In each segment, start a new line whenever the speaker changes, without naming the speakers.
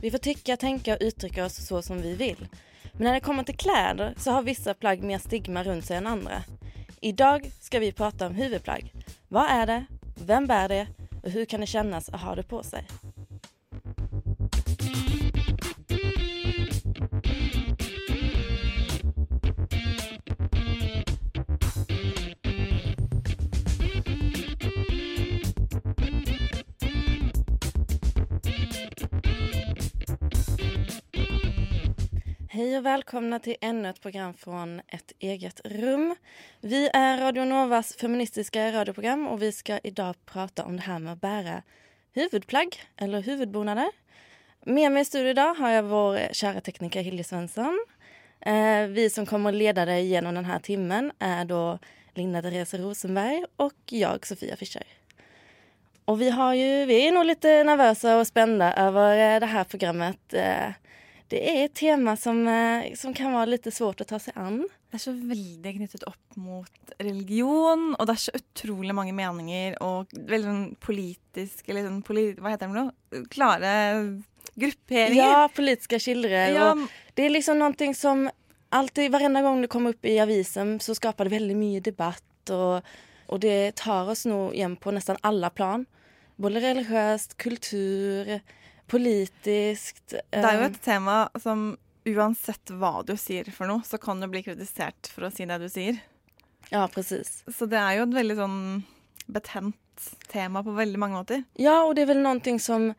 Vi får tycka, tänka och uttrycka oss så som vi vill. Men när det kommer till kläder så har vissa plagg mer stigma runt sig än andra. Idag ska vi prata om huvudplagg. Vad är det? Vem bär det? Och hur kan det kännas att ha det på sig? Hej och välkomna till ännu ett program från ett eget rum. Vi är Radio Novas feministiska radioprogram och vi ska idag prata om det här med att bära huvudplagg eller huvudbonader. Med mig i studion idag har jag vår kära tekniker Hilde Svensson. Eh, vi som kommer att leda dig genom den här timmen är då Linda Therese Rosenberg och jag Sofia Fischer. Och vi, har ju, vi är nog lite nervösa och spända över eh, det här programmet. Eh, det är ett tema som, eh, som kan vara lite svårt att ta sig an.
Det er så veldig knyttet opp mot religion, og det er så utrolig mange meninger og veldig sånn politisk Eller poli, hva heter det for noe? Klare grupperinger.
Ja, politiska skildrer.
Ja,
Och det är liksom någonting som alltid, varenda gång det kommer upp i avisen så skapar det väldigt mycket debatt och, och det tar oss nog igen på nästan alla plan. Både religiöst, kultur, politiskt.
det er jo
eh,
et tema som uansett hva du sier for noe, så kan du bli kritisert for å si det du sier.
Ja, precis.
Så det er jo et veldig sånn betent tema på veldig mange måter.
Ja, och det är väl någonting som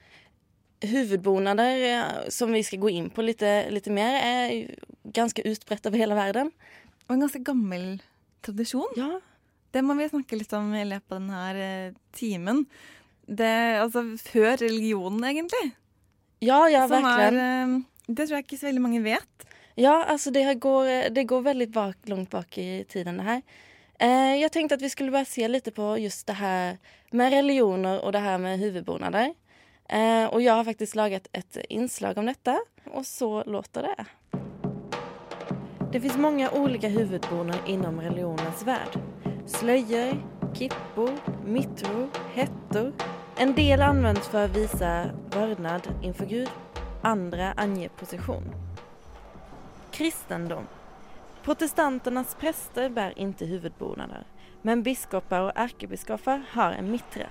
huvudbonader, eh, som vi ska gå in på lite, lite mer, är ju ganska utbrett över hela världen.
Og en ganske gammel tradisjon.
Ja,
Det må vi snakke litt om i løpet av denne eh, timen. Det, altså før religionen, egentlig.
ja, ja
som
verkligen.
er eh, Det tror jeg ikke så veldig mange vet.
Ja, alltså det, går, det går väldigt bak, långt bak i tiden det här. Eh, jag tänkte att vi skulle börja se lite på just det här med religioner och det här med huvudbonader. Eh, och jag har faktiskt lagat ett inslag om detta och så låter det. Det finns många olika huvudbonader inom religionens värld. Slöjor, kippor, mittror, hettor. En del används för att visa vördnad inför Gud, andra anger position. Kristendom. Protestanternas präster bär inte huvudbonader, men biskopar och ärkebiskopar har en mitra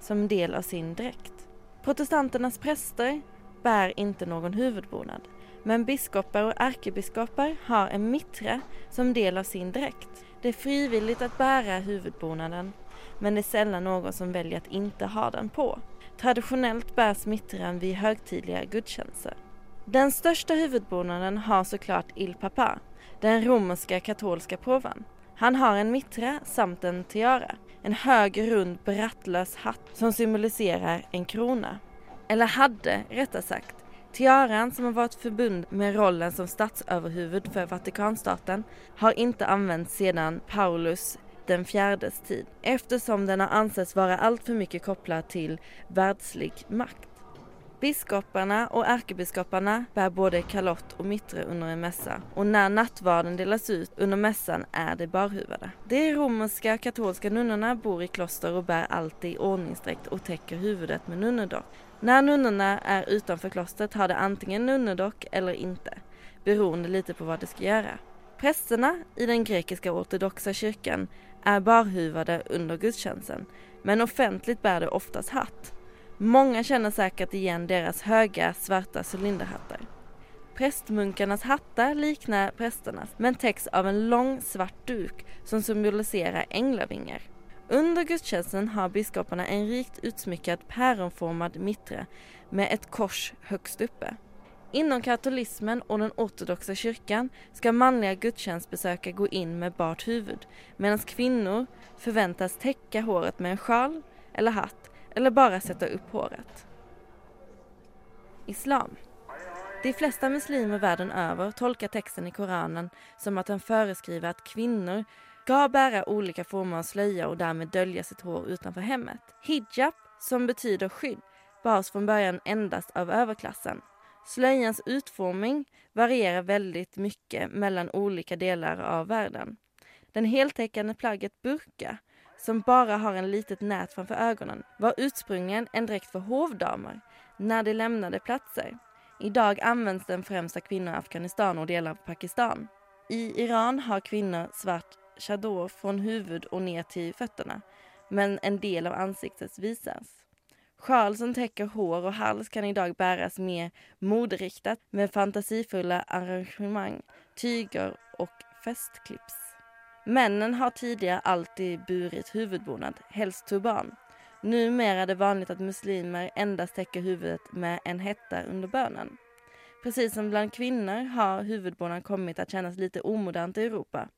som del av sin dräkt. Protestanternas präster bär inte någon huvudbonad, men biskopar och ärkebiskopar har en mitra som del av sin dräkt. Det är frivilligt att bära huvudbonaden, men det är sällan någon som väljer att inte ha den på. Traditionellt bärs mittran vid högtidliga gudstjänster. Den största huvudbonaden har såklart Il Papa, den romerska katolska påven. Han har en mittra samt en tiara, en hög rund brattlös hatt som symboliserar en krona. Eller hade, rättare sagt. Tiaran som har varit förbund med rollen som statsöverhuvud för Vatikanstaten har inte använts sedan Paulus den fjärdes tid eftersom den har ansetts vara alltför mycket kopplad till världslig makt. Biskoparna och ärkebiskoparna bär både kalott och mittre under en mässa och när nattvarden delas ut under mässan är de barhuvade. De romerska katolska nunnorna bor i kloster och bär alltid ordningsdräkt och täcker huvudet med nunnedock. När nunnorna är utanför klostret har de antingen nunnedock eller inte, beroende lite på vad de ska göra. Prästerna i den grekiska ortodoxa kyrkan är barhuvade under gudstjänsten, men offentligt bär de oftast hatt. Många känner säkert igen deras höga svarta cylinderhattar. Prästmunkarnas hattar liknar prästernas men täcks av en lång svart duk som symboliserar änglavingar. Under gudstjänsten har biskoparna en rikt utsmyckad päronformad mittra med ett kors högst uppe. Inom katolismen och den ortodoxa kyrkan ska manliga gudstjänstbesökare gå in med bart huvud medan kvinnor förväntas täcka håret med en sjal eller hatt eller bara sätta upp håret. Islam. De flesta muslimer världen över tolkar texten i Koranen som att den föreskriver att kvinnor ska bära olika former av slöja och därmed dölja sitt hår utanför hemmet. Hijab, som betyder skydd, bars från början endast av överklassen. Slöjans utformning varierar väldigt mycket mellan olika delar av världen. Den heltäckande plagget burka, som bara har en litet nät framför ögonen, var ursprungligen en dräkt för hovdamer när de lämnade platser. Idag används den främst av kvinnor i Afghanistan och delar av Pakistan. I Iran har kvinnor svart chador från huvud och ner till fötterna, men en del av ansiktet visas. Sjal som täcker hår och hals kan idag bäras mer moderiktat med fantasifulla arrangemang, tyger och festklips. Männen har tidigare alltid burit huvudbonad, helst turban. Numera är det vanligt att muslimer endast täcker huvudet med en hetta under bönen. Precis som bland kvinnor har huvudbonad kommit att kännas lite omodernt i Europa.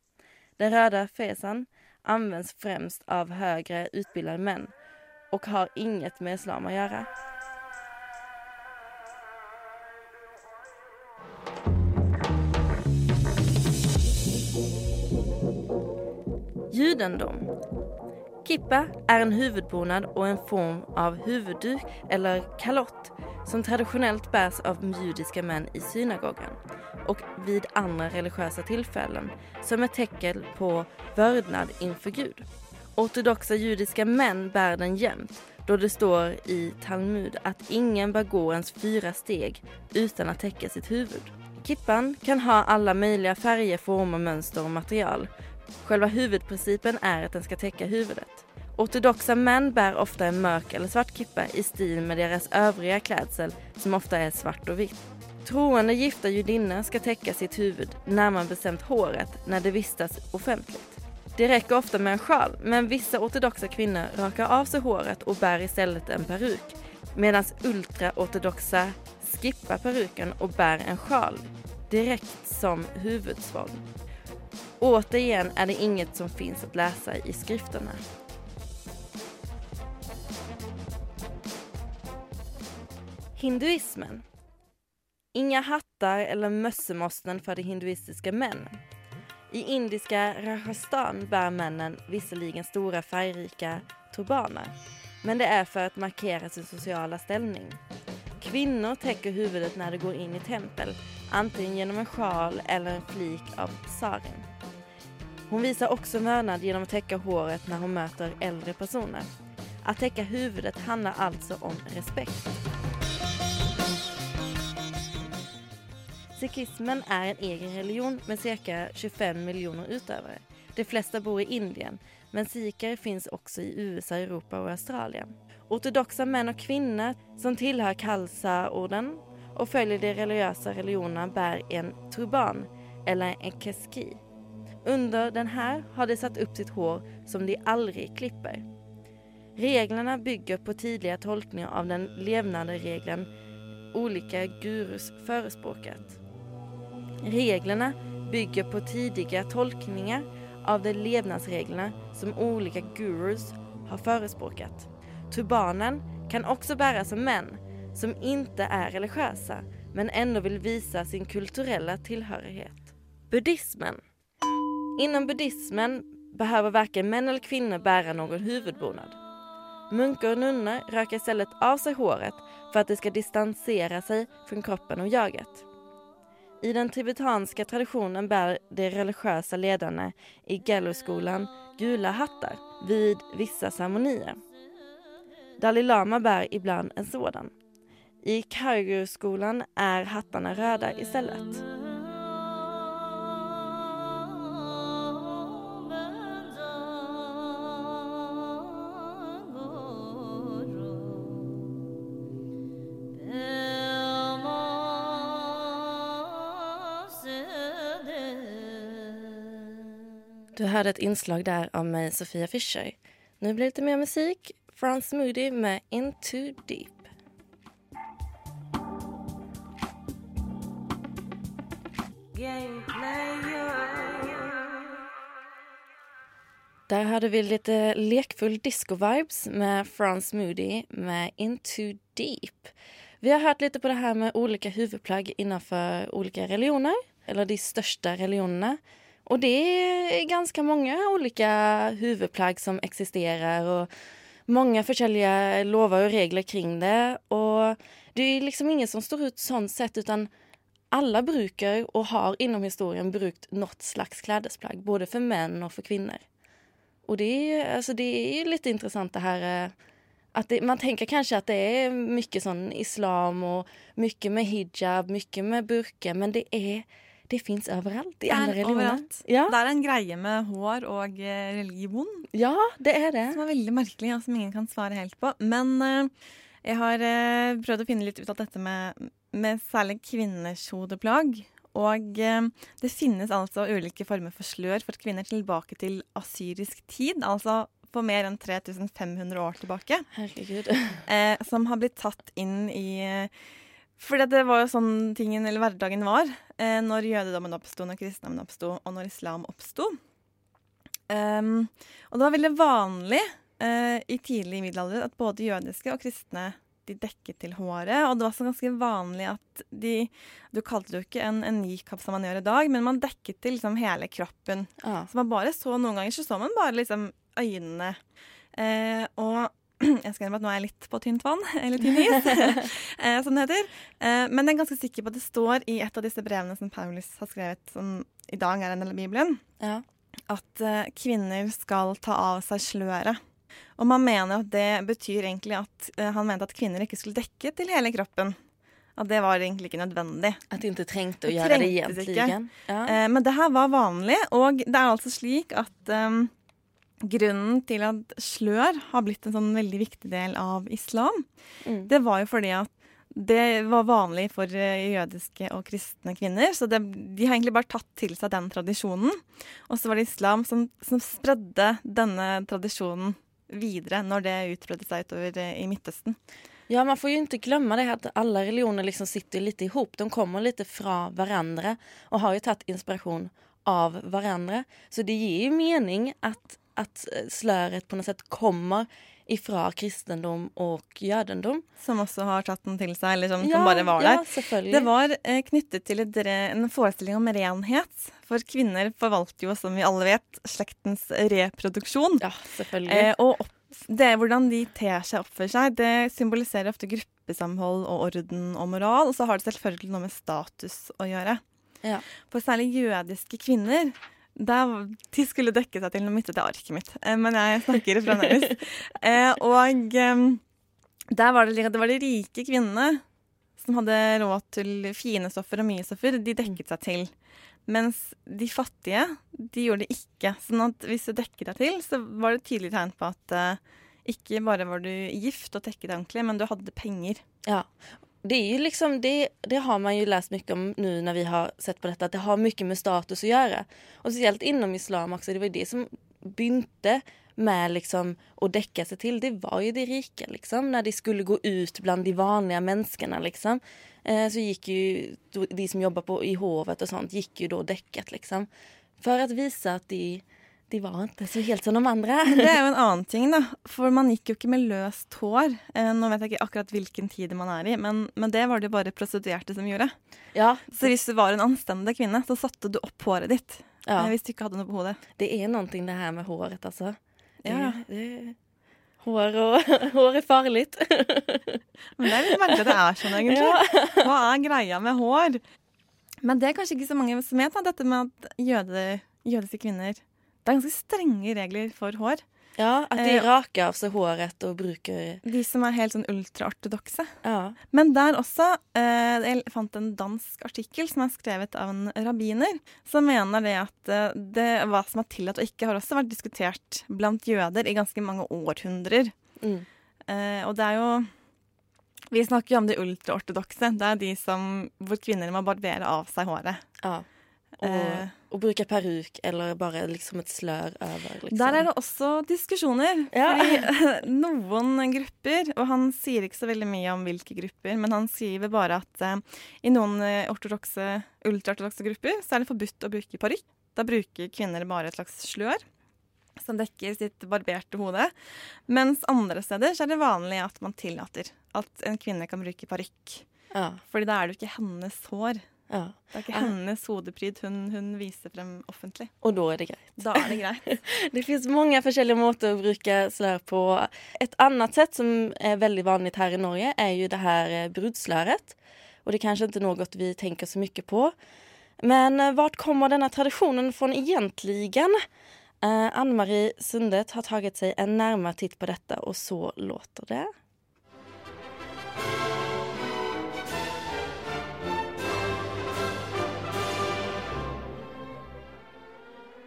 Den röda fesan används främst av högre utbildade män och har inget med islam att göra. Judendom. Kippa är en huvudbonad och en form av huvudduk eller kalott som traditionellt bärs av judiska män i synagogan och vid andra religiösa tillfällen som ett tecken på vördnad inför Gud. Ortodoxa judiska män bär den jämt då det står i Talmud att ingen bör gå ens fyra steg utan att täcka sitt huvud. Kippan kan ha alla möjliga färger, former, mönster och material. Själva huvudprincipen är att den ska täcka huvudet. Ortodoxa män bär ofta en mörk eller svart kippa i stil med deras övriga klädsel som ofta är svart och vitt. Troende gifta judinnor ska täcka sitt huvud, närmare bestämt håret, när de vistas offentligt. Det räcker ofta med en sjal, men vissa ortodoxa kvinnor rakar av sig håret och bär istället en peruk, medan ultraortodoxa skippar peruken och bär en sjal direkt som huvudsvång. Återigen är det inget som finns att läsa i skrifterna. Hinduismen. Inga hattar eller mössemosten för de hinduistiska männen. I indiska Rajasthan bär männen visserligen stora färgrika turbaner, men det är för att markera sin sociala ställning. Kvinnor täcker huvudet när de går in i tempel, antingen genom en sjal eller en flik av sarin. Hon visar också vördnad genom att täcka håret när hon möter äldre personer. Att täcka huvudet handlar alltså om respekt. Sikhismen är en egen religion med cirka 25 miljoner utövare. De flesta bor i Indien, men sikher finns också i USA, Europa och Australien. Ortodoxa män och kvinnor som tillhör Khalsa-orden och följer de religiösa religionerna bär en turban eller en keski. Under den här har de satt upp sitt hår som de aldrig klipper. Reglerna bygger på tidiga tolkningar av den levnande regeln olika gurus förespråkat. Reglerna bygger på tidiga tolkningar av de levnadsreglerna som olika gurus har förespråkat. Turbanen kan också bäras av män som inte är religiösa men ändå vill visa sin kulturella tillhörighet. Buddhismen. Inom buddhismen behöver varken män eller kvinnor bära någon huvudbonad. Munkar och nunnor röker istället av sig håret för att det ska distansera sig från kroppen och jaget. I den tibetanska traditionen bär de religiösa ledarna i Galloskolan gula hattar vid vissa ceremonier. Dalai Lama bär ibland en sådan. I Kairoskolan är hattarna röda istället. Hörde ett inslag där av mig, Sofia Fischer. Nu blir det lite mer musik. Frans Moody med In Too Deep. Där hade vi lite lekfull disco-vibes med Frans Moody med In Too Deep. Vi har hört lite på det här med olika huvudplagg innanför olika religioner, eller de största religionerna. Och det är ganska många olika huvudplagg som existerar och många försäljare lovar och regler kring det. Och det är liksom ingen som står ut sånt sätt utan alla brukar och har inom historien brukt något slags klädesplagg, både för män och för kvinnor. Och det är, alltså det är lite intressant det här eh, att det, man tänker kanske att det är mycket sån islam och mycket med hijab, mycket med burka, men det är det finns överallt i alla religioner.
Ja. Det är en grej med hår och eh, religion.
Ja, det är det.
Som är väldigt märklig och som ingen kan svara helt på. Men uh, jag har uh, prövat att finna lite ut av detta med, med särskilt kvinnors hodeplagg. Och uh, det finns alltså olika former för slör för kvinnor tillbaka till assyrisk tid, alltså på mer än 3500 år tillbaka.
Herregud.
Eh, som har blivit tatt in i För det var jo sånn tingen, eller hverdagen var eh, når jødedommen oppsto, når kristendommen oppsto, og når islam oppsto. Um, og det var veldig vanlig eh, i tidlig middelalder at både jødiske og kristne de dekket til håret. Og det var så ganske vanlig at de Du kalte det jo ikke en, en nikab som man gjør i dag, men man dekket til liksom hele kroppen.
Ja.
Så man bare så Noen ganger så så man bare liksom øynene. Eh, og jeg skal innrømme at nå er jeg litt på tynt vann, eller tynn is, eh, som det heter. Eh, men jeg er ganske sikker på at det står i et av disse brevene som Paulus har skrevet, som i dag er en del av Bibelen,
ja.
at eh, kvinner skal ta av seg sløret. Og man mener at det betyr egentlig at han mente at kvinner ikke skulle dekke til hele kroppen. At det var egentlig ikke nødvendig.
At det ikke trengte å gjøre det egentlig.
Ja. Men det her var vanlig, og det er altså slik at um, grunnen til at slør har blitt en sånn veldig viktig del av islam, mm. det var jo fordi at det var vanlig for eh, jødiske og kristne kvinner. Så det, de har egentlig bare tatt til seg den tradisjonen. Og så var det islam som, som spredde denne tradisjonen videre når det utbredde seg utover eh, i Midtøsten.
Ja, man får ju inte glömma det att alla religioner liksom sitter lite ihop. De kommer lite från varandra och har ju tagit inspiration av varandra. Så det ger ju mening att att eh, slöret på något sätt kommer ifrån kristendom och jødendom.
Som också har tatt den till sig, eller som, ja, som bare var der.
Ja,
det var eh, knyttet til et, en forestilling om renhet. For kvinner forvalter jo, som vi alle vet, slektens reproduksjon.
Ja, selvfølgelig.
Eh, og det hvordan de ter seg, oppfører seg, det symboliserer ofte gruppesamhold og orden og moral. Og så har det selvfølgelig noe med status å gjøre.
Ja.
For særlig jødiske kvinner der, de skulle dekke seg til Nå mistet Det arket mitt, eh, men jeg snakker fremdeles. Eh, og ehm, der var det, liksom, det var de rike kvinnene som hadde råd til fine stoffer og mye stoffer. De dekket seg til. Mens de fattige, de gjorde det ikke. Sånn at hvis du dekket deg til, så var det tydelig tegn på at eh, ikke bare var du gift og dekket deg ordentlig, men du hadde penger.
Ja, det är ju liksom, det, det, har man ju läst mycket om nu när vi har sett på detta, att det har mycket med status att göra. Och speciellt inom islam också, det var det som bynte med liksom att däcka sig till, det var ju det rika liksom. När de skulle gå ut bland de vanliga människorna liksom. Eh, så gick ju de som jobbar på, i hovet och sånt, gick ju då däckat liksom. För att visa att de de var ikke så helt som de andre.
det er jo en annen ting, da. For man gikk jo ikke med løst hår. Eh, nå vet jeg ikke akkurat hvilken tid man er i, men, men det var det bare prostituerte som gjorde.
Ja.
Så hvis du var en anstendig kvinne, så satte du opp håret ditt. Ja. Eh, hvis du ikke hadde noe på hodet.
Det er noe det her med håret, altså.
Det, ja.
det, hår, og, hår er farlig.
men det er litt merkelig at det er sånn, egentlig. Ja. Hva er greia med hår? Men det er kanskje ikke så mange som vet, da, dette med at jøde, jødiske kvinner det er ganske strenge regler for hår.
Ja, At de eh, raker av seg håret og bruker
De som er helt sånn ultraortodokse.
Ja.
Men der også eh, Jeg fant en dansk artikkel som er skrevet av en rabbiner, som mener det at eh, det, hva som er tillatt og ikke, har også vært diskutert blant jøder i ganske mange århundrer.
Mm.
Eh, og det er jo Vi snakker jo om de ultraortodokse. Det er de som, hvor kvinner må barbere av seg håret.
Ja. Og, eh, og bruke peruk eller bare liksom et slør over. Liksom.
Der er det også diskusjoner.
Ja.
Fordi noen grupper, og han sier ikke så veldig mye om hvilke grupper, men han skriver bare at uh, i noen uh, ultraortodokse grupper så er det forbudt å bruke parykk. Da bruker kvinner bare et slags slør. som dekker sitt barberte hode. Mens andre steder så er det vanlig at man tillater at en kvinne kan bruke parykk.
Ja.
Fordi da er det jo ikke hennes hår.
Ja.
Det er ikke hennes hodepryd hun, hun viser frem offentlig.
Och då är det greit.
Da er det greit.
Det finns många forskjellige måter å bruke slør på. Et annet sett som er veldig vanligt her i Norge er jo det her eh, brudslöret. Och det er kanskje ikke noe vi tenker så mye på. Men eh, vart kommer denne tradisjonen fra egentligen? Eh, Ann-Marie Sundet har tagit seg en nærmere titt på dette, og så låter det.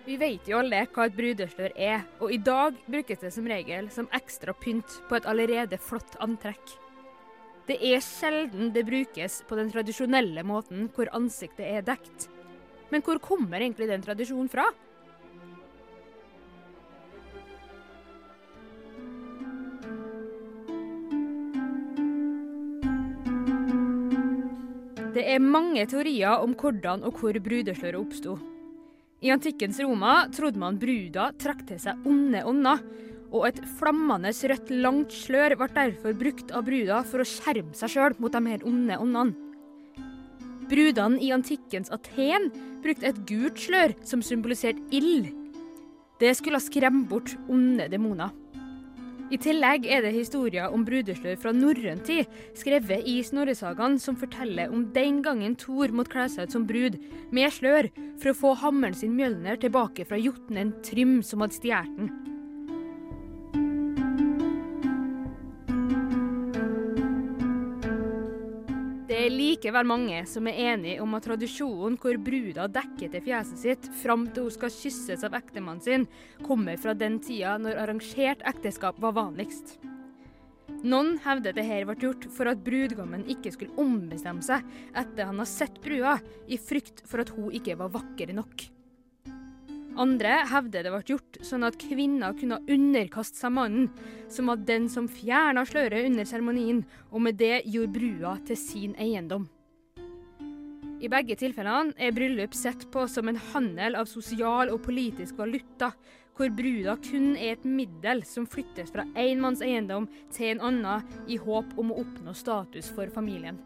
Vi vet jo alle hva et brudeslør er, og i dag brukes det som regel som ekstra pynt på et allerede flott antrekk. Det er sjelden det brukes på den tradisjonelle måten hvor ansiktet er dekt. Men hvor kommer egentlig den tradisjonen fra? Det er mange teorier om hvordan og hvor brudesløret oppsto. I antikkens Roma trodde man bruda trakk til seg onde ånder, og et flammende rødt langt slør ble derfor brukt av bruda for å skjerme seg sjøl mot de her onde åndene. Brudene i antikkens Aten brukte et gult slør som symboliserte ild. Det skulle skremme bort onde demoner. I tillegg er det historier om brudeslør fra norrøn tid, skrevet i Snorresagaen, som forteller om den gangen Thor måtte kle seg ut som brud med slør for å få hammeren sin Mjølner tilbake fra jotnen Trym som hadde stjålet den. Er likevel mange som er enige om at tradisjonen hvor bruda dekker til fjeset sitt fram til hun skal kysses av ektemannen sin, kommer fra den tida når arrangert ekteskap var vanligst. Noen hevder dette ble gjort for at brudgommen ikke skulle ombestemme seg etter han har sett brua, i frykt for at hun ikke var vakker nok. Andre hevder det ble gjort sånn at kvinner kunne underkaste seg mannen, som var den som fjerna sløret under seremonien, og med det gjorde brua til sin eiendom. I begge tilfellene er bryllup sett på som en handel av sosial og politisk valuta, hvor bruda kun er et middel som flyttes fra én manns eiendom til en annen i håp om å oppnå status for familien.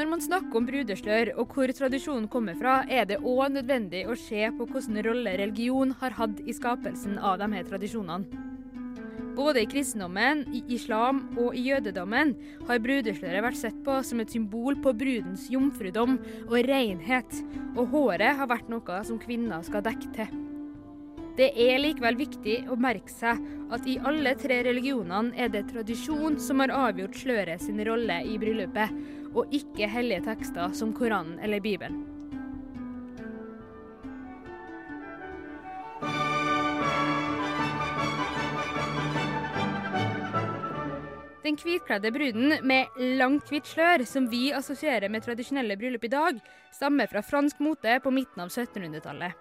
Når man snakker om brudeslør og hvor tradisjonen kommer fra, er det òg nødvendig å se på hvilken rolle religion har hatt i skapelsen av de tradisjonene. Både i kristendommen, i islam og i jødedommen har brudesløret vært sett på som et symbol på brudens jomfrudom og renhet, og håret har vært noe som kvinner skal dekke til. Det er likevel viktig å merke seg at i alle tre religionene er det tradisjon som har avgjort sløret sin rolle i bryllupet, og ikke hellige tekster som Koranen eller Bibelen. Den hvitkledde bruden med langt hvitt slør, som vi assosierer med tradisjonelle bryllup i dag, stammer fra fransk mote på midten av 1700-tallet.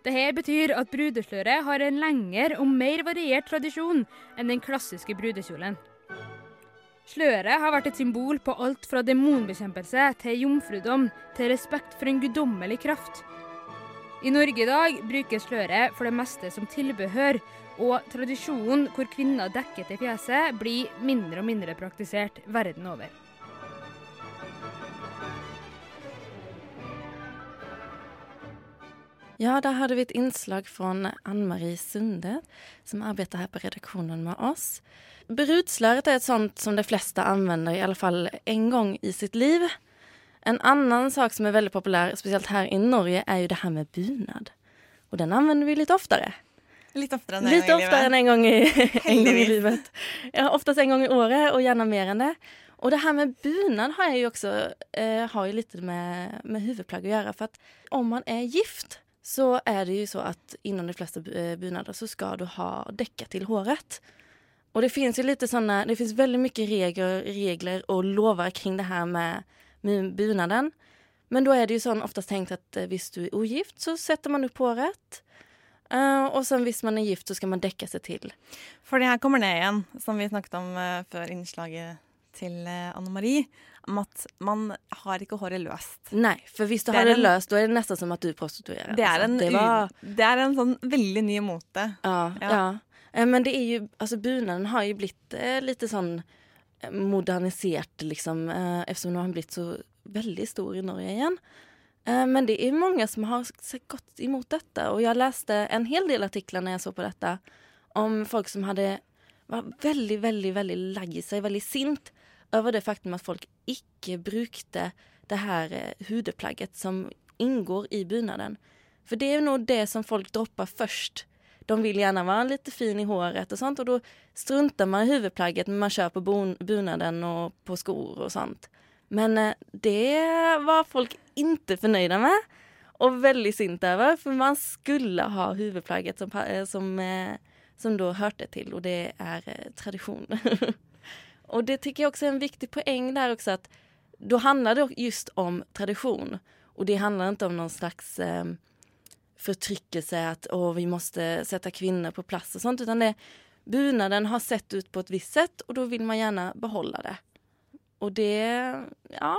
Dette betyr at brudesløret har en lengre og mer variert tradisjon enn den klassiske brudekjolen. Sløret har vært et symbol på alt fra demonbekjempelse til jomfrudom til respekt for en guddommelig kraft. I Norge i dag brukes sløret for det meste som tilbehør, og tradisjonen hvor kvinner dekker til fjeset, blir mindre og mindre praktisert verden over.
Ja, där hade vi ett inslag från Ann-Marie Sunde som arbetar här på redaktionen med oss. Brudslöret är ett sånt som de flesta använder i alla fall en gång i sitt liv. En annan sak som är väldigt populär, speciellt här i Norge, är ju det här med bunad. Och den använder vi lite oftare.
Litt oftere enn en
Lite
i
oftare än en gång i, en gång i livet. Ja, oftast en gång i året och gärna mer än det. Och det här med bunad har ju också eh, har ju lite med, med huvudplagg att göra. För att om man är gift så är det ju så att inom de flesta eh, bynader så ska du ha däcka till håret. Och det finns ju lite sådana, det finns väldigt mycket regler, regler och lovar kring det här med, med. Men då är det ju sån oftast tänkt att eh, visst du är ogift så sätter man upp håret. Uh, och sen visst man är gift så ska man däcka sig till.
För det här kommer ner igen, som vi snackade om eh, inslaget till Anna-Marie om at man har ikke håret løst.
Nej, för visst du har
är
det
en-
löst, då är det nästan som att du prostituerar.
Det er
alltså.
en,
det var,
det er en sånn veldig ny mote.
ja,
Ja.
ja. Eh, Men det är ju, alltså bunaden har ju blivit eh, lite sån eh, moderniserat liksom eh, eftersom den har blivit så väldigt stor i Norge igen. Eh, men det är många som har gått emot detta och jag läste en hel del artiklar när jag såg på detta om folk som hade var väldigt, väldigt, väldigt lagg sig, väldigt sint över det faktum att folk icke brukte det här eh, hudplagget som ingår i bynaden. För det är nog det som folk droppar först. De vill gärna vara lite fin i håret och sånt och då struntar man i huvudplagget men man kör på bunaden och på skor och sånt. Men eh, det var folk inte förnöjda med och väldigt sint över för man skulle ha huvudplagget som, eh, som, som då hörde till och det är tradition. och det tycker jag också är en viktig poäng där också att då handlar det just om tradition och det handlar inte om någon slags eh, förtryckelse att åh, vi måste sätta kvinnor på plats och sånt utan det bunaden har sett ut på ett visst sätt och då vill man gärna behålla det. Och det, ja,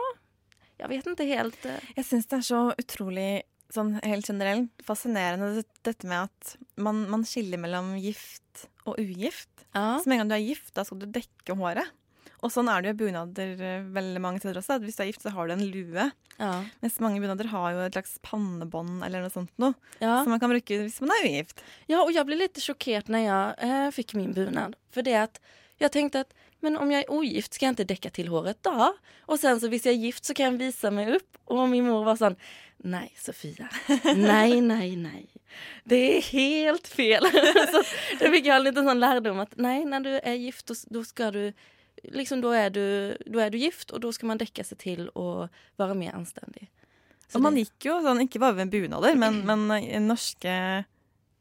jag vet inte helt. eh,
Jeg syns det er så utrolig sånn helt generelt fascinerende det- dette med at man, man skiller mellom gift og ugift.
Ja,
Så med en gang du er gift, da skal du dekke håret. Og sånn er det jo i bunader eh, veldig mange steder også. At hvis du er gift, så har du en lue.
ja,
Mens mange bunader har jo et slags pannebånd eller noe sånt noe.
ja.
Som man kan bruke hvis man er ugift.
ja, och jag blev lite chockerad när jag eh, fick min bunad. För det att jag tänkte att men om jag är ogift ska jag inte däcka till håret då? Och sen så hvis jag är gift så kan jag visa mig upp. Och min mor var sån, nej Sofia, nej, nej, nej. Det är helt fel. så det fick jag en liten sån lärdom att nej, när du är gift då, då ska du Liksom då är, du, då är du gift och då ska man däcka sig till och vara mer anständig. Så
Og man gikk jo sånn, ikke bare med bunader, men, men eh, norske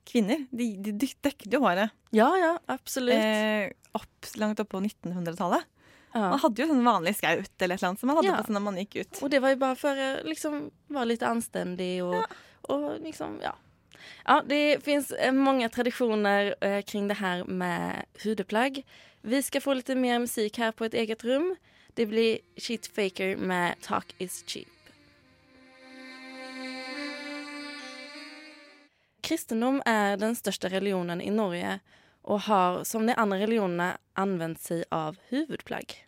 kvinner, de, de dekket jo håret.
Ja, ja, absolut.
Eh, opp, langt opp på 1900-tallet.
ja.
Man hadde jo sånn vanlig skaut eller et eller annet som man hadde
Ja.
på seg når man gikk ut.
Och det var ju bara för att liksom vara lite anständig och, och liksom, ja. Ja, det finns eh, många traditioner eh, kring det här med hudplagg. Vi ska få lite mer musik här på ett eget rum. Det blir Cheat Faker med Talk is cheap. Kristendom är den största religionen i Norge och har som de andra religionerna använt sig av huvudplagg.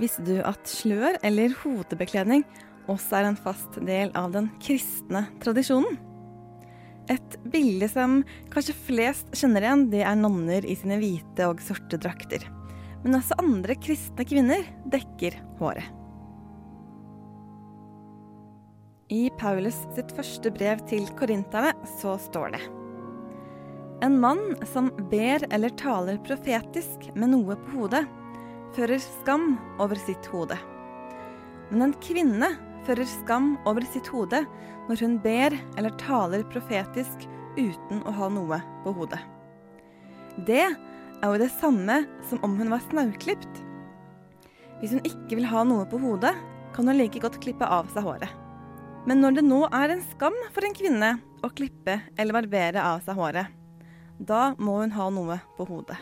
Visste du at slør eller hodebekledning også er en fast del av den kristne tradisjonen? Et bilde som kanskje flest kjenner igjen, det er nonner i sine hvite og sorte drakter. Men også andre kristne kvinner dekker håret. I Paulus sitt første brev til korinterne så står det En mann som ber eller taler profetisk med noe på hodet, fører skam over sitt hode. Men en kvinne fører skam over sitt hode når hun ber eller taler profetisk uten å ha noe på hodet. Det er jo det samme som om hun var snauklipt. Hvis hun ikke vil ha noe på hodet, kan hun like godt klippe av seg håret. Men når det nå er en skam for en kvinne å klippe eller barbere av seg håret, da må hun ha noe på hodet.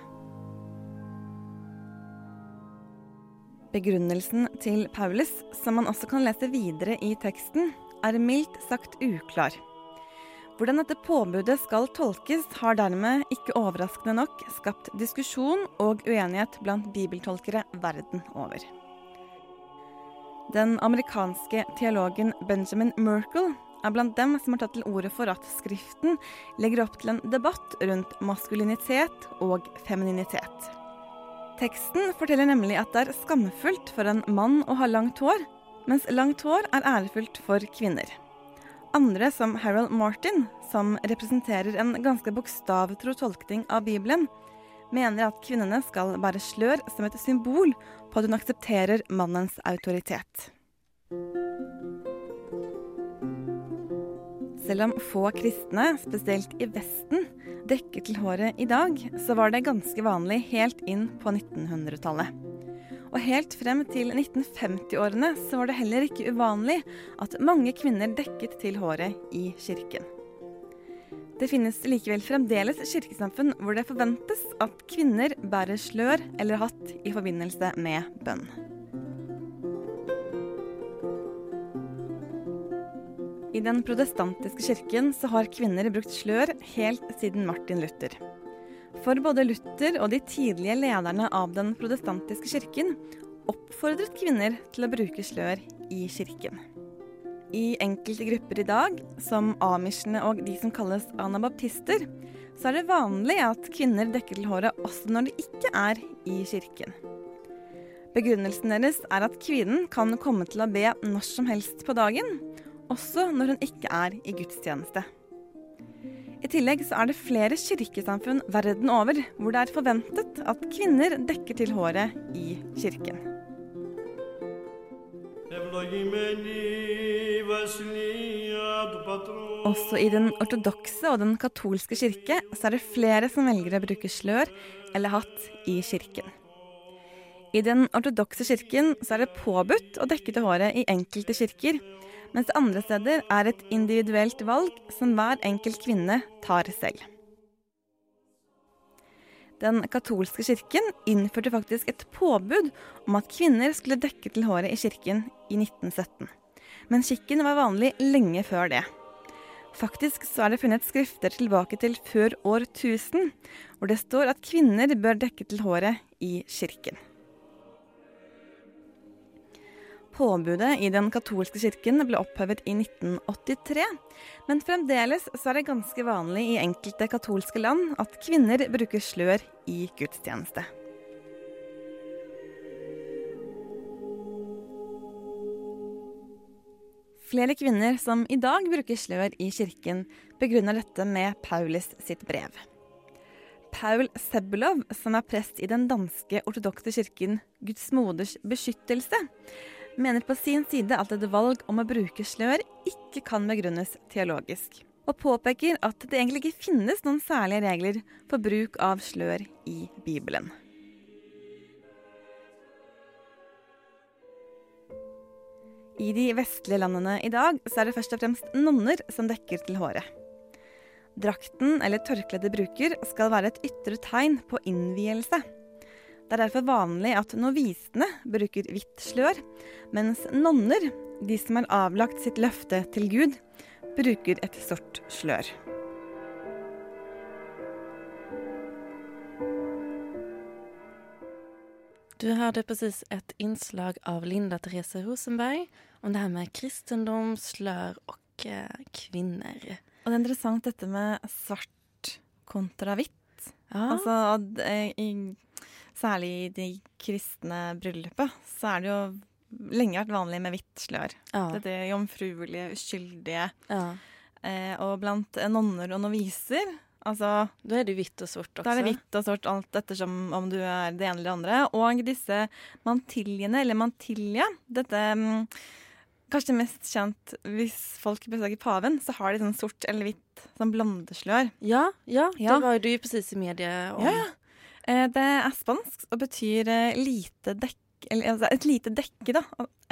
Begrunnelsen til Paulus, som man også kan lese videre i teksten, er mildt sagt uklar. Hvordan dette påbudet skal tolkes, har dermed ikke overraskende nok skapt diskusjon og uenighet blant bibeltolkere verden over. Den amerikanske teologen Benjamin Merkel er blant dem som har tatt til orde for at Skriften legger opp til en debatt rundt maskulinitet og femininitet. Teksten forteller nemlig at det er skamfullt for en mann å ha langt hår, mens langt hår er ærefullt for kvinner. Andre, som Harold Martin, som representerer en ganske bokstavtro tolkning av Bibelen, mener at kvinnene skal bære slør som et symbol på at hun aksepterer mannens autoritet. Selv om få kristne, spesielt i Vesten, dekket til håret i dag, så var det ganske vanlig helt inn på 1900-tallet. Og helt frem til 1950-årene så var det heller ikke uvanlig at mange kvinner dekket til håret i kirken. Det finnes likevel fremdeles kirkesamfunn hvor det forventes at kvinner bærer slør eller hatt i forbindelse med bønn. I den protestantiske kirken så har kvinner brukt slør helt siden Martin Luther. For både Luther og de tidlige lederne av den protestantiske kirken oppfordret kvinner til å bruke slør i kirken. I enkelte grupper i dag, som amishene og de som kalles anabaptister, så er det vanlig at kvinner dekker til håret også når de ikke er i kirken. Begrunnelsen deres er at kvinnen kan komme til å be når som helst på dagen, også når hun ikke er i gudstjeneste. I tillegg så er det flere kirkesamfunn verden over hvor det er forventet at kvinner dekker til håret i kirken. Også i den ortodokse og den katolske kirke så er det flere som velger å bruke slør eller hatt i kirken. I den ortodokse kirken så er det påbudt å dekke til håret i enkelte kirker, mens andre steder er et individuelt valg som hver enkelt kvinne tar selv. Den katolske kirken innførte faktisk et påbud om at kvinner skulle dekke til håret i kirken i 1917. Men skikken var vanlig lenge før det. Faktisk så er det funnet skrifter tilbake til før år 1000, hvor det står at kvinner bør dekke til håret i kirken. Påbudet i den katolske kirken ble opphevet i 1983, men fremdeles så er det ganske vanlig i enkelte katolske land at kvinner bruker slør i gudstjeneste. Flere kvinner som i dag bruker slør i kirken, begrunner dette med Paulus sitt brev. Paul Sebulov, som er prest i den danske ortodokse kirken Guds moders beskyttelse, mener på sin side at et valg om å bruke slør ikke kan begrunnes teologisk, og påpeker at det egentlig ikke finnes noen særlige regler for bruk av slør i Bibelen. I de vestlige landene i dag så er det først og fremst nonner som dekker til håret. Drakten eller tørkleet de bruker skal være et ytre tegn på innvielse. Det er derfor vanlig at novisene bruker hvitt slør, mens nonner, de som har avlagt sitt løfte til Gud, bruker et sort slør.
Du hörde precis ett inslag av Linda Therese Rosenberg om det här med kristendom, slör och eh, kvinnor.
Og det er interessant dette med svart kontra hvitt.
Ja,
eh, i, særlig i de kristne bryllupet, så er det jo lenge vært vanlig med hvitt slør.
ja,
Dette jomfruelige, uskyldige.
ja.
Eh, og blant nonner og noviser, altså
Då är det vitt och svart också.
Da er det hvitt og svart alt ettersom om du er det ene eller det andre. Og disse mantiljene, eller mantilja, dette mm, Kanskje mest kjent hvis folk besøker paven, så har de sånn sort eller hvitt sånn blondeslør.
Ja, ja,
Ja.
det var du ju precis i media om.
Ja, ja. Eh, det er spansk og betyr eh, lite dekk, altså et lite dekke, da.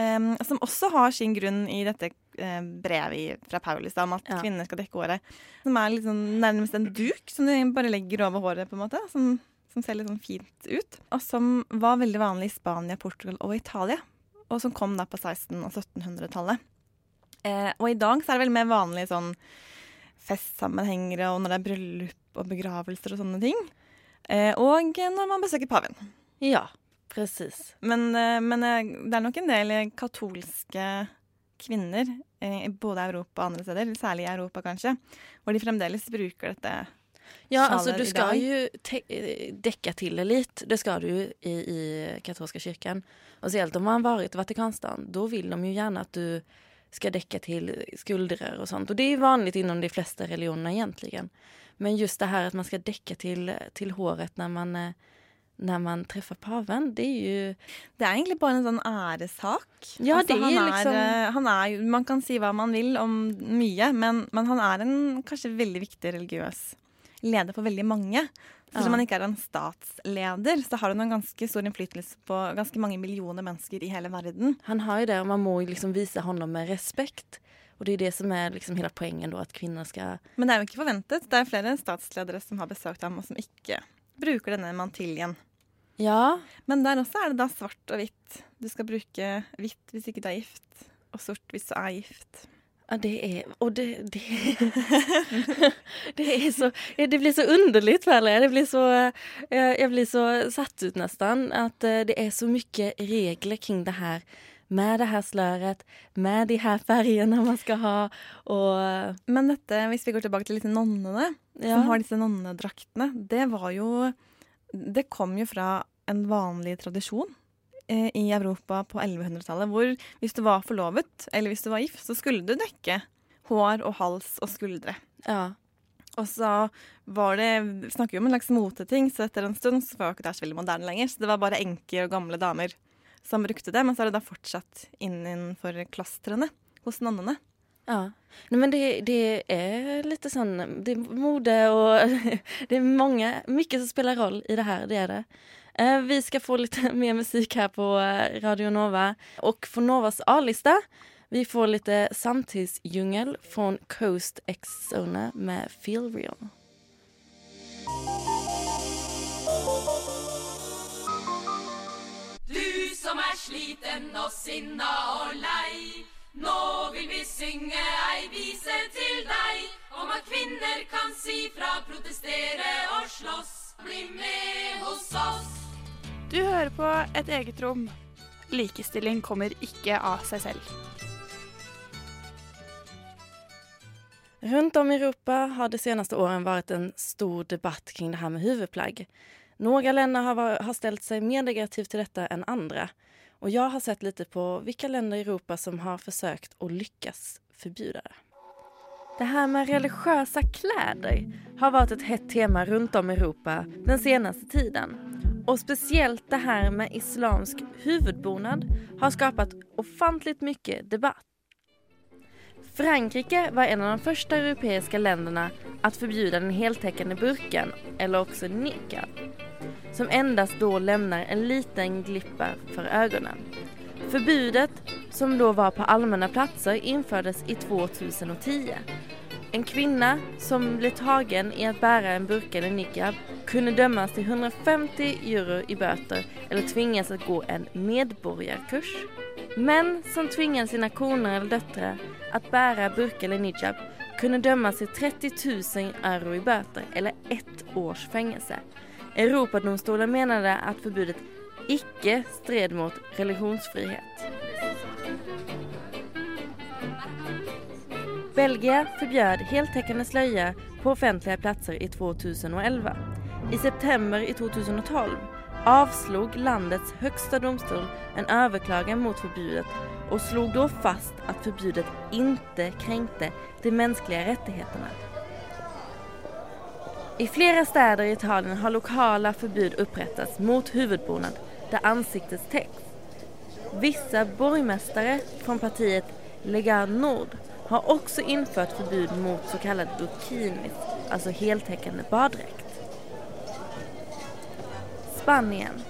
Em, som også har sin grunn i dette eh, brevet fra Paulus om at
Ja.
kvinner skal dekke håret. Som er sånn, nærmest en duk som du bare legger over håret, på en måte. Som, som ser litt sånn fint ut. Og som var veldig vanlig i Spania, Portugal og Italia. Og som kom da på 1600- og 1700-tallet. Eh, og i dag så er det vel mer vanlig sånn festsammenhengere og når det er bryllup og begravelser og sånne ting. Eh, og når man besøker paven.
Ja, precis.
Men, eh, men eh, det er nok en del katolske kvinner, eh, i både Europa og andre steder, særlig i Europa kanskje, hvor de fremdeles bruker dette.
Ja, alltså du
i
ska
dag.
ju te- eh, däcka till det lite. Det ska du ju i, i katolska kyrkan. Och speciellt om man har varit i Vatikanstan, då vill de ju gärna att du ska däcka till skuldror och sånt. Och det är vanligt inom de flesta religionerna egentligen. Men just det här att man ska däcka till, till håret när man, eh, när man träffar paven, det är ju...
Det er egentlig bare en sånn æresak.
Ja, det
han
er
er,
liksom-
eh, han jo, Man kan si hva man vil om mye, men, men han er en kanskje veldig viktig religiøs leder for veldig mange. Selv
Ja.
om han ikke er en statsleder, så har han en ganske stor innflytelse på ganske mange millioner mennesker i hele verden.
Han har ju det och man må ju liksom visa honom med respekt. Och det är det som är liksom hela poängen då, att kvinnor ska...
Men det jo ikke forventet. Det er flere statsledere som har besøkt ham, og som ikke bruker denne mantiljen.
Ja,
Men der også er det da svart og hvitt. Du skal bruke hvitt hvis ikke du er gift, og sort hvis du er gift.
ja det är... Och det... Det, det är så... Det blir så underligt, Pelle. Det blir så... eh, Jag blir så satt ut nästan. Att eh, det är så mycket regler kring det här. Med det här slöret, med de här färgerna man ska ha och...
Men dette, hvis vi går tilbake til disse nonnene, som har disse nonnedraktene, det var jo Det kom jo fra en vanlig tradisjon eh, i Europa på 1100-tallet, hvor hvis du var forlovet, eller hvis du var gift, så skulle du dekke hår og hals og skuldre.
Ja.
Og så var det Vi snakker jo om en slags moteting, så etter en stund så var jo ikke det så veldig moderne lenger. Så det var bare enker og gamle damer som brukte det. Men så har det da fortsatt innenfor klostrene hos nonnene.
Ja. Nej, men det, det är lite sån, det är mode och det är många, mycket som spelar roll i det här, det är det. Eh, vi ska få lite mer musik här på eh, Radio Nova och från Novas A-lista vi får lite eh, samtidsdjungel från Coast X Zone med Feel Real.
Sliten og sinna og lei. Nå vil vi synge ei vise til deg om at kvinner kan si fra, protestere og slåss. Bli med hos oss.
Du hører på Et eget rom. Likestilling kommer ikke av seg selv.
Runt om i Europa har de senaste åren varit en stor debatt kring det här med huvudplagg. Några länder har, var- har ställt sig mer negativt till detta än andra. Och jag har sett lite på vilka länder i Europa som har försökt och lyckas förbjuda det. Det här med religiösa kläder har varit ett hett tema runt om i Europa den senaste tiden. Och speciellt det här med islamsk huvudbonad har skapat ofantligt mycket debatt. Frankrike var en av de första europeiska länderna att förbjuda den heltäckande burken, eller också niqab, som endast då lämnar en liten glippa för ögonen. Förbudet, som då var på allmänna platser, infördes i 2010. En kvinna som blev tagen i att bära en burka eller niqab kunde dömas till 150 euro i böter eller tvingas att gå en medborgarkurs. Män som tvingade sina koner eller döttrar att bära burka eller niqab kunde dömas till 30 000 euro i böter eller ett års fängelse. Europadomstolen menade att förbudet icke stred mot religionsfrihet. Belgien förbjöd heltäckande slöja på offentliga platser i 2011. I september i 2012 avslog landets högsta domstol en överklagan mot förbudet och slog då fast att förbudet inte kränkte de mänskliga rättigheterna. I flera städer i Italien har lokala förbud upprättats mot huvudbonad där ansiktet täcks. Vissa borgmästare från partiet Lega Nord har också infört förbud mot så kallad burkinis, alltså heltäckande baddräkt. Spanien.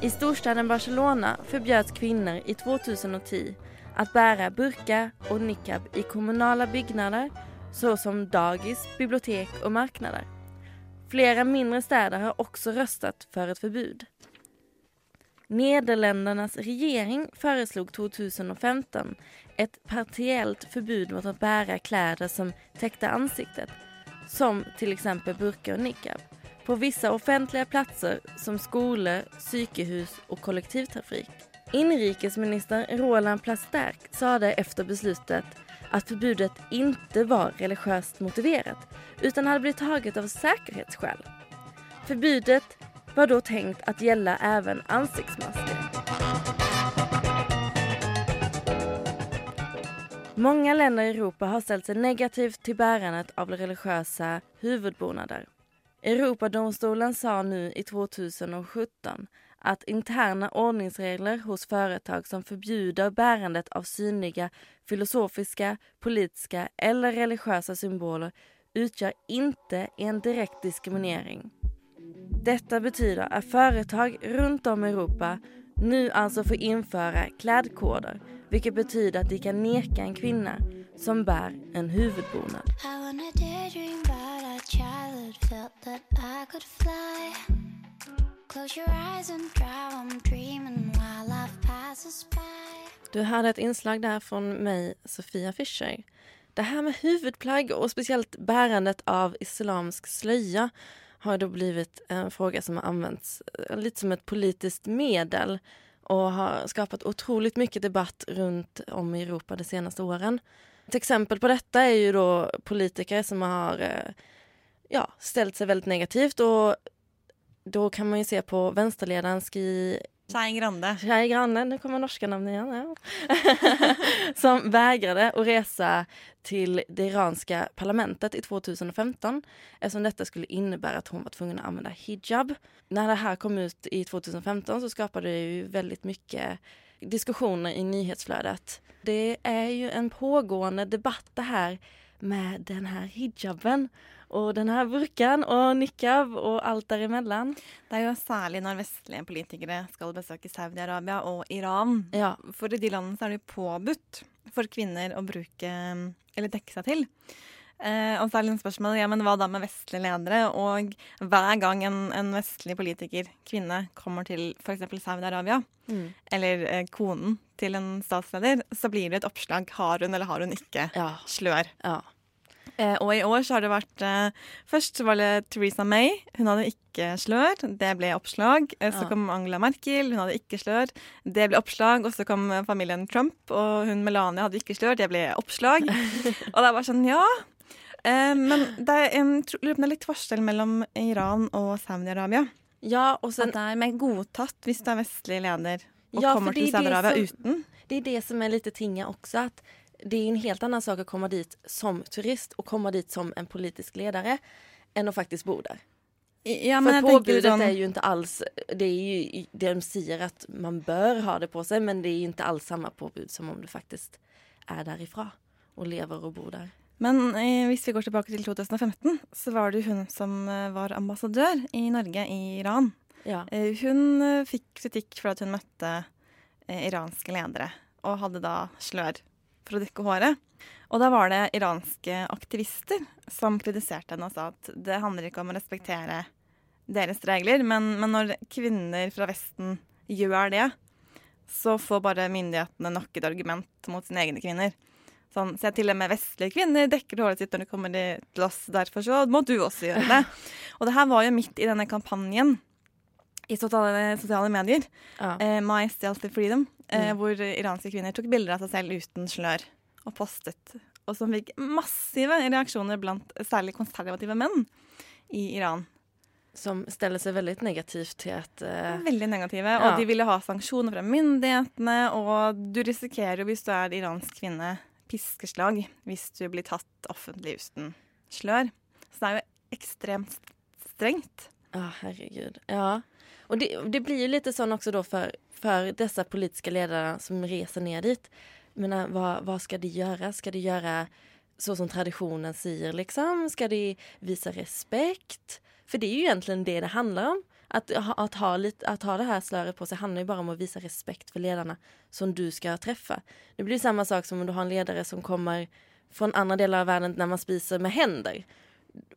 I storstaden Barcelona förbjöds kvinnor i 2010 att bära burka och niqab i kommunala byggnader såsom dagis, bibliotek och marknader. Flera mindre städer har också röstat för ett förbud. Nederländernas regering föreslog 2015 ett partiellt förbud mot att bära kläder som täckte ansiktet, som till exempel burka och niqab, på vissa offentliga platser som skolor, psykehus och kollektivtrafik. Inrikesminister Roland Plasterk sade efter beslutet att förbudet inte var religiöst motiverat utan hade blivit taget av säkerhetsskäl. Förbudet var då tänkt att gälla även ansiktsmasker. Många länder i Europa har ställt sig negativt till bärandet av religiösa huvudbonader. Europadomstolen sa nu i 2017 att interna ordningsregler hos företag som förbjuder bärandet av synliga filosofiska, politiska eller religiösa symboler utgör inte en direkt diskriminering. Detta betyder att företag runt om i Europa nu alltså får införa klädkoder, vilket betyder att de kan neka en kvinna som bär en huvudbonad. Du hörde ett inslag där från mig, Sofia Fischer. Det här med huvudplagg och speciellt bärandet av islamsk slöja har då blivit en fråga som har använts eh, lite som ett politiskt medel och har skapat otroligt mycket debatt runt om i Europa de senaste åren. Ett exempel på detta är ju då politiker som har eh, ja, ställt sig väldigt negativt och då kan man ju se på vänsterledaren Ski
Skei Grande.
Skei Grande, nu kommer norska namn igen. Ja. som vägrade att resa till det iranska parlamentet i 2015 eftersom detta skulle innebära att hon var tvungen att använda hijab. När det här kom ut i 2015 så skapade det ju väldigt mycket diskussioner i nyhetsflödet. Det är ju en pågående debatt det här med den här hijaben och den här burkan och niqab och allt däremellan.
Det er jo særlig når vestlige politikere skal besøke Saudi-Arabia og Iran.
Ja.
For i de landene så er det jo påbudt for kvinner å bruke eller dekke seg til. Eh, og så er det liksom spørsmålet ja, men hva da med vestlige ledere? Og hver gang en, en vestlig politiker, kvinne, kommer til f.eks. Saudi-Arabia,
Mm.
eller eh, konen til en statsleder, så blir det et oppslag har hun eller har hun ikke
Ja.
slør.
Ja.
Eh, og i år så har det vært eh, Først så var det Theresa May. Hun hadde ikke slør. Det ble oppslag. Eh, så kom Angela Merkel. Hun hadde ikke slør. Det ble oppslag. Og så kom familien Trump, og hun Melania hadde ikke slør. Det ble oppslag. og det bare sånn, ja. Men det er, en, det er litt forskjell mellom Iran og Saudi-Arabia.
Ja, sen,
At det er mer godtatt hvis du er vestlig leder og
Ja,
kommer
det
til
det
Saudi-Arabia uten.
det är det som är lite tinga också. Att det är en helt annan sak att komma dit som turist och komma dit som en politisk ledare än att faktiskt bo där.
Ja,
För påbudet
sånn-
är ju inte alls, det är ju det de säger att man bör ha det på sig men det är ju inte alls samma påbud som om du faktiskt är därifrån och lever och bor där.
Men eh, hvis vi går tilbake til 2015, så var det jo hun som eh, var ambassadør i Norge i Iran.
Ja.
Eh, hun eh, fikk kritikk for at hun møtte eh, iranske ledere, og hadde da slør for å dekke håret. Og da var det iranske aktivister som kritiserte henne og sa at det handler ikke om å respektere deres regler, men, men når kvinner fra Vesten gjør det, så får bare myndighetene nok et argument mot sine egne kvinner. Sånn, så jeg til og med vestlige kvinner dekker håret sitt når de kommer til oss, derfor så må du også gjøre det. Og det her var jo midt i denne kampanjen i sosiale, sosiale medier,
Ja.
eh, My Stealthy Freedom, eh,
Mm.
hvor iranske kvinner tok bilder av seg selv uten slør og postet. Og som fikk massive reaksjoner blant særlig konservative menn i Iran.
Som ställer sig väldigt negativt till att... eh,
Veldig negative.
Ja.
Og de ville ha sanksjoner fra myndighetene. Og du risikerer jo, hvis du er iransk kvinne, piskeslag hvis du blir tatt offentlig uten slør. Så det er jo ekstremt strengt.
Ja, herregud. Ja. Och det, det blir ju lite sån också då för, för dessa politiska ledare som reser ner dit. Menar, vad, vad ska de göra? Ska de göra så som traditionen säger liksom? Ska de visa respekt? För det är ju egentligen det det handlar om. Att, ha- att, ha, lite, att ha det här slöret på sig handlar ju bara om att visa respekt för ledarna som du ska träffa. Det blir samma sak som om du har en ledare som kommer från andra delar av världen när man spiser med händer.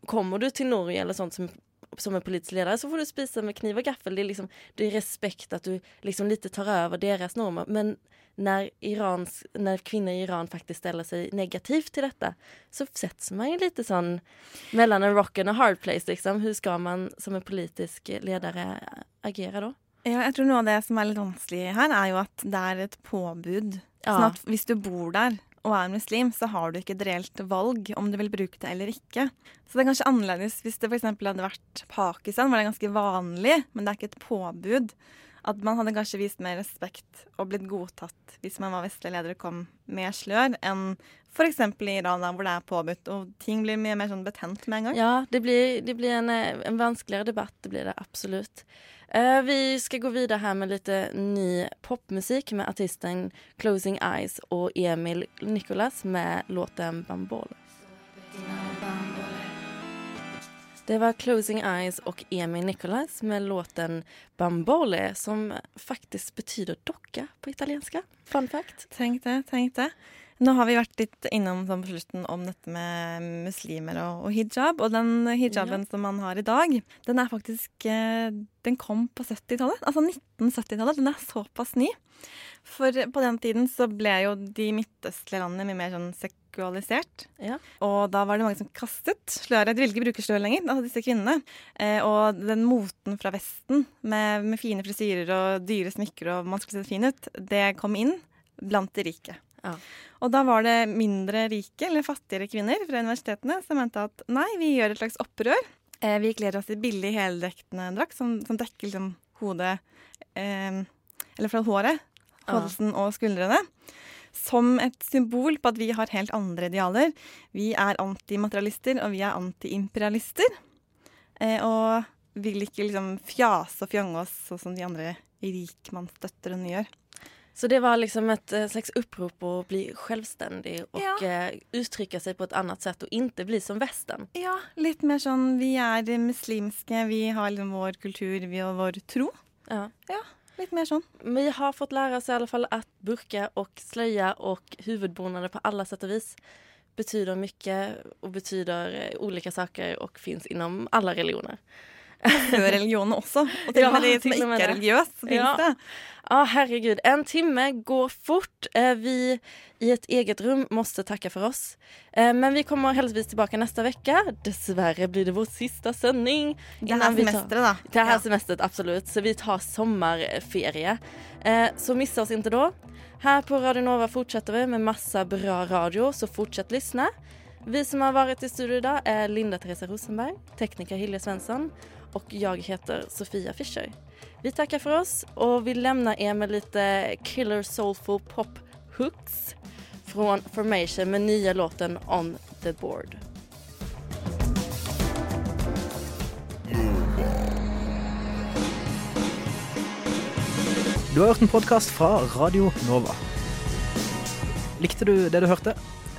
Kommer du till Norge eller sånt som som en politisk ledare så får du spisa med kniv och gaffel. Det är, liksom, det är respekt att du liksom lite tar över deras normer. Men när, Irans, när kvinnor i Iran faktiskt ställer sig negativt till detta så sätts man ju lite sån mellan en rock and a hard place. Liksom. Hur ska man som en politisk ledare agera då?
Ja, jeg tror noe av det som er litt vanskelig her, er jo at det er et påbud. Sånn at hvis du bor der og er muslim, så har du ikke et reelt valg om du vil bruke det eller ikke. Så det er kanskje annerledes hvis det f.eks. hadde vært Pakistan, hvor det er ganske vanlig, men det er ikke et påbud. At man hadde kanskje vist mer respekt og blitt godtatt hvis man var vestlig leder og kom med slør, enn f.eks. i Iran, hvor det er påbudt, og ting blir mye mer sånn betent med en gang.
Ja, det blir, det blir en, eh, en vanskligare debatt, det blir det absolut. Eh, vi ska gå vidare här med lite ny popmusik med artisten Closing Eyes och Emil Nicolas med låten Bambol. Det var Closing Eyes och Emil Nicolas med låten Bambole som faktiskt betyder docka på italienska. Fun fact.
Tänk det, tänk det. Nå har vi vært litt innom sånn på slutten om dette med muslimer og, og hijab. Og den hijaben som man har i dag, den er faktisk eh, Den kom på 70-tallet. Altså 1970-tallet. Den er såpass ny. For på den tiden så ble jo de midtøstlige landene mye mer sånn seksualisert.
Ja.
Og da var det mange som kastet sløret. De ville ikke bruke slør lenger, altså disse kvinnene. Eh, og den moten fra Vesten med, med fine frisyrer og dyre smykker og man skulle se fin ut, det kom inn blant de rike.
Ja.
Og da var det mindre rike, eller fattigere kvinner fra universitetene som mente at nei, vi gjør et slags opprør. Eh, vi kler oss i billig heldekkende drakt som, som dekker liksom hodet eh, Eller fra håret,
Ja.
halsen og skuldrene. Som et symbol på at vi har helt andre idealer. Vi er antimaterialister, og vi er antiimperialister. Eh, og vil ikke liksom fjase og fjonge oss sånn som de andre rikmannsdøtrene gjør.
Så det var liksom ett eh, slags upprop att bli självständig och
Ja.
eh, uttrycka sig på ett annat sätt och inte bli som västern.
Ja, litt mer sånn vi er muslimske, vi har liksom vår kultur, vi har vår tro.
Ja.
Litt mer sånn.
Vi har fått lära oss i alla fall att burka och slöja och huvudbonader på alla sätt och vis betyder mycket och betyder eh, olika saker och finns inom alla religioner.
Før religionene også. Og til
Ja,
og med de som
det.
religiøse, så
Ja.
det.
Ja, herregud. En timme går fort. Eh, Vi i ett eget rum måste tacka för oss. Eh, Men vi kommer heldigvis tillbaka nästa vecka. Dessvärre blir det vår sista sändning.
Det
tar-
semesteret, da.
Det här
Ja.
semestret, absolut. Så vi tar sommarferie. Eh, Så missa oss inte då. Här på Radio Nova fortsätter vi med massa bra radio, så fortsätt lyssna. Vi som har varit i studion idag är Linda Teresa Rosenberg, tekniker Hilde Svensson och jag heter Sofia Fischer. Vi tackar för oss och vi lämnar er med lite killer soulful pop hooks från Formation med nya låten On the board.
Du har hørt en podkast fra Radio Nova. Likte du det du hørte?